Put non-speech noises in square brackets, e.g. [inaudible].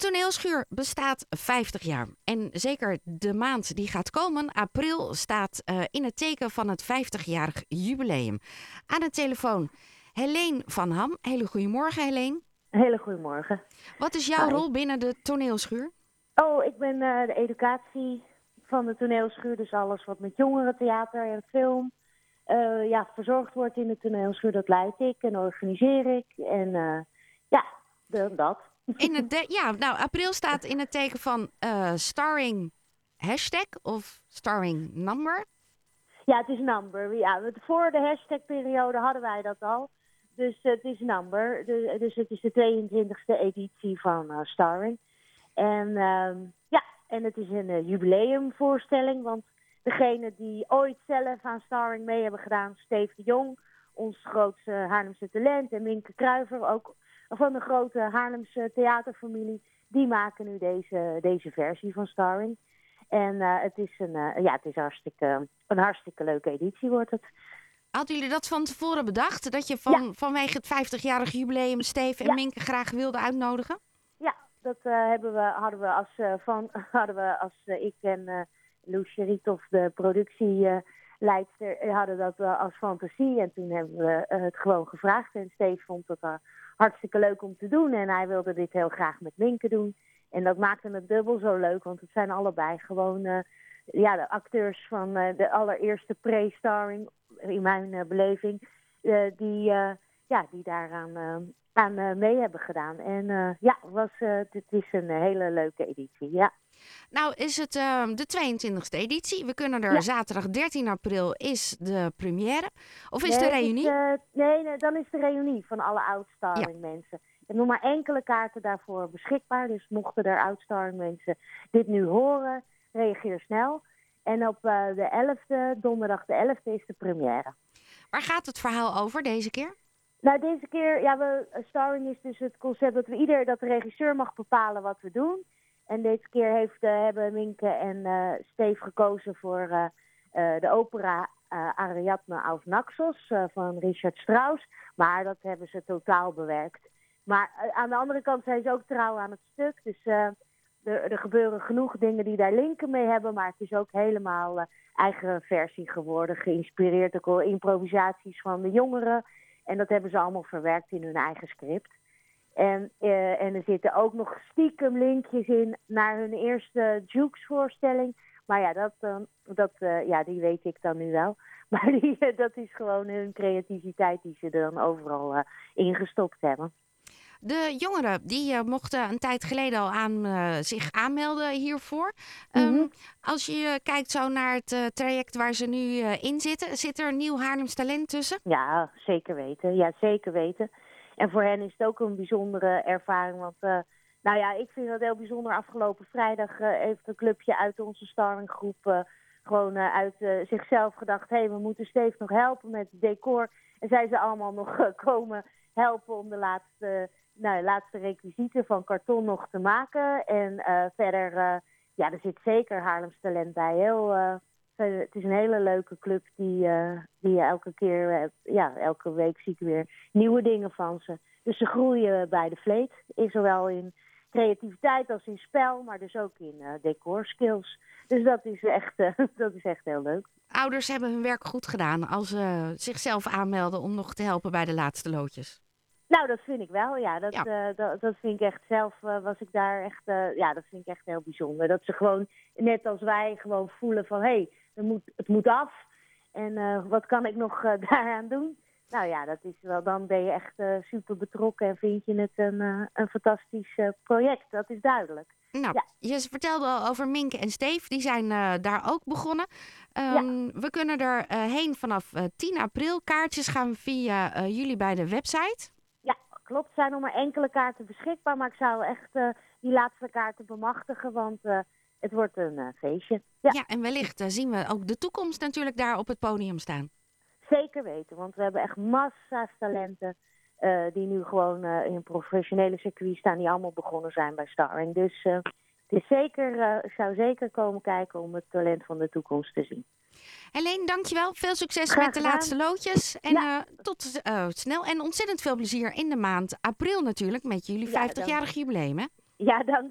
toneelschuur bestaat 50 jaar. En zeker de maand die gaat komen, april, staat uh, in het teken van het 50-jarig jubileum. Aan de telefoon Helene van Ham. Hele goedemorgen, Helene. Hele goedemorgen. Wat is jouw rol binnen de toneelschuur? Oh, ik ben uh, de educatie van de toneelschuur. Dus alles wat met jongerentheater en film uh, ja, verzorgd wordt in de toneelschuur, dat leid ik en organiseer ik. En ja, de, dat. In het ja, nou, april staat in het teken van uh, starring hashtag of starring number. Ja, het is number. Ja, voor de hashtag-periode hadden wij dat al. Dus het is number. dus het is de 22e editie van uh, Starring. En uh, ja, en het is een uh, jubileumvoorstelling. Want degene die ooit zelf aan Starring mee hebben gedaan, Steve de Jong, ons grootste Haarlemse talent, en Minke Kruiver, ook van de grote Haarlemse theaterfamilie, die maken nu deze, deze versie van Starring. En uh, het is, een, uh, ja, het is hartstikke, een hartstikke leuke editie wordt het. Hadden jullie dat van tevoren bedacht? Dat je van, ja. vanwege het 50-jarig jubileum Steve en ja. Minke graag wilde uitnodigen? Ja, dat uh, hebben we, hadden we als, van, [laughs] hadden we als ik en Loesje Rietoff, de productieleidster, hadden dat als fantasie. En toen hebben we het gewoon gevraagd. En Steve vond dat hartstikke leuk om te doen. En hij wilde dit heel graag met Minke doen. En dat maakte het dubbel zo leuk, want het zijn allebei gewoon ja, de acteurs van de allereerste pre-starring, in mijn beleving, die, ja, die daaraan aan mee hebben gedaan. En ja, was, dit is een hele leuke editie, ja. Nou is het uh, de 22e editie. We kunnen er ja. zaterdag 13 april is de première. Of is nee, de reunie? Is, uh, nee, nee, dan is de reunie van alle oudstarring ja. mensen. Ik heb nog maar enkele kaarten daarvoor beschikbaar. Dus mochten er oudstarring mensen dit nu horen, reageer snel. En op uh, de 11e, donderdag de 11e, is de première. Waar gaat het verhaal over deze keer? Nou, deze keer, ja, we, starring is dus het concept dat we ieder, dat de regisseur mag bepalen wat we doen. En deze keer heeft, uh, hebben Minke en uh, Steve gekozen voor de opera Ariadne auf Naxos van Richard Strauss. Maar dat hebben ze totaal bewerkt. Maar aan de andere kant zijn ze ook trouw aan het stuk. Dus er, er, gebeuren genoeg dingen die daar linken mee hebben. Maar het is ook helemaal eigen versie geworden. Geïnspireerd ook door improvisaties van de jongeren. En dat hebben ze allemaal verwerkt in hun eigen script. En, uh, en er zitten ook nog stiekem linkjes in naar hun eerste Jukes-voorstelling. Maar ja, dat, uh, dat, uh, ja, die weet ik dan nu wel. [laughs] Maar die, dat is gewoon hun creativiteit die ze er dan overal ingestopt hebben. De jongeren die mochten een tijd geleden al aan, zich aanmelden hiervoor. Mm -hmm. um, als je kijkt zo naar het traject waar ze nu in zitten, zit er nieuw Haarlems talent tussen? Ja, zeker weten. Ja, zeker weten. En voor hen is het ook een bijzondere ervaring. Want nou ja, ik vind het heel bijzonder. Afgelopen vrijdag heeft een clubje uit onze starringgroep gewoon uit zichzelf gedacht... hé, hey, we moeten Steve nog helpen met het decor. En zijn ze allemaal nog komen helpen om de laatste, nou, laatste requisieten van karton nog te maken. En verder, ja, er zit zeker Haarlems talent bij. Heel het is een hele leuke club die, die elke keer, ja, elke week zie ik weer nieuwe dingen van ze. Dus ze groeien bij de vleet, zowel in creativiteit als in spel, maar dus ook in uh, decor skills. Dus dat is, echt, [laughs] dat is echt heel leuk. Ouders hebben hun werk goed gedaan als ze zichzelf aanmelden om nog te helpen bij de laatste loodjes. Nou, dat vind ik wel, ja. Dat, ja. dat, dat, vind ik echt zelf, was ik daar echt, ja, dat vind ik echt heel bijzonder. Dat ze gewoon, net als wij, gewoon voelen van, hé, hey, het moet, het moet af. En wat kan ik nog [laughs] daaraan doen? Nou ja, dat is wel, dan ben je echt super betrokken en vind je het een, een fantastisch project. Dat is duidelijk. Nou, ja. je vertelde al over Minke en Steef. Die zijn daar ook begonnen. Um, ja. We kunnen er heen vanaf 10 april. Kaartjes gaan via jullie bij de website. Klopt. Er zijn nog maar enkele kaarten beschikbaar. Maar ik zou echt die laatste kaarten bemachtigen. Want het wordt een uh, feestje. Ja. ja, en wellicht zien we ook de toekomst natuurlijk daar op het podium staan. Zeker weten, want we hebben echt massa's talenten die nu gewoon in professionele circuit staan, die allemaal begonnen zijn bij Starring. Dus het is zeker, ik zou zeker komen kijken om het talent van de toekomst te zien. Helene, dankjewel. Veel succes Graag met de gedaan. laatste loodjes. En ja. tot snel en ontzettend veel plezier in de maand april natuurlijk met jullie 50-jarig ja, jubileum. Hè? Ja, dank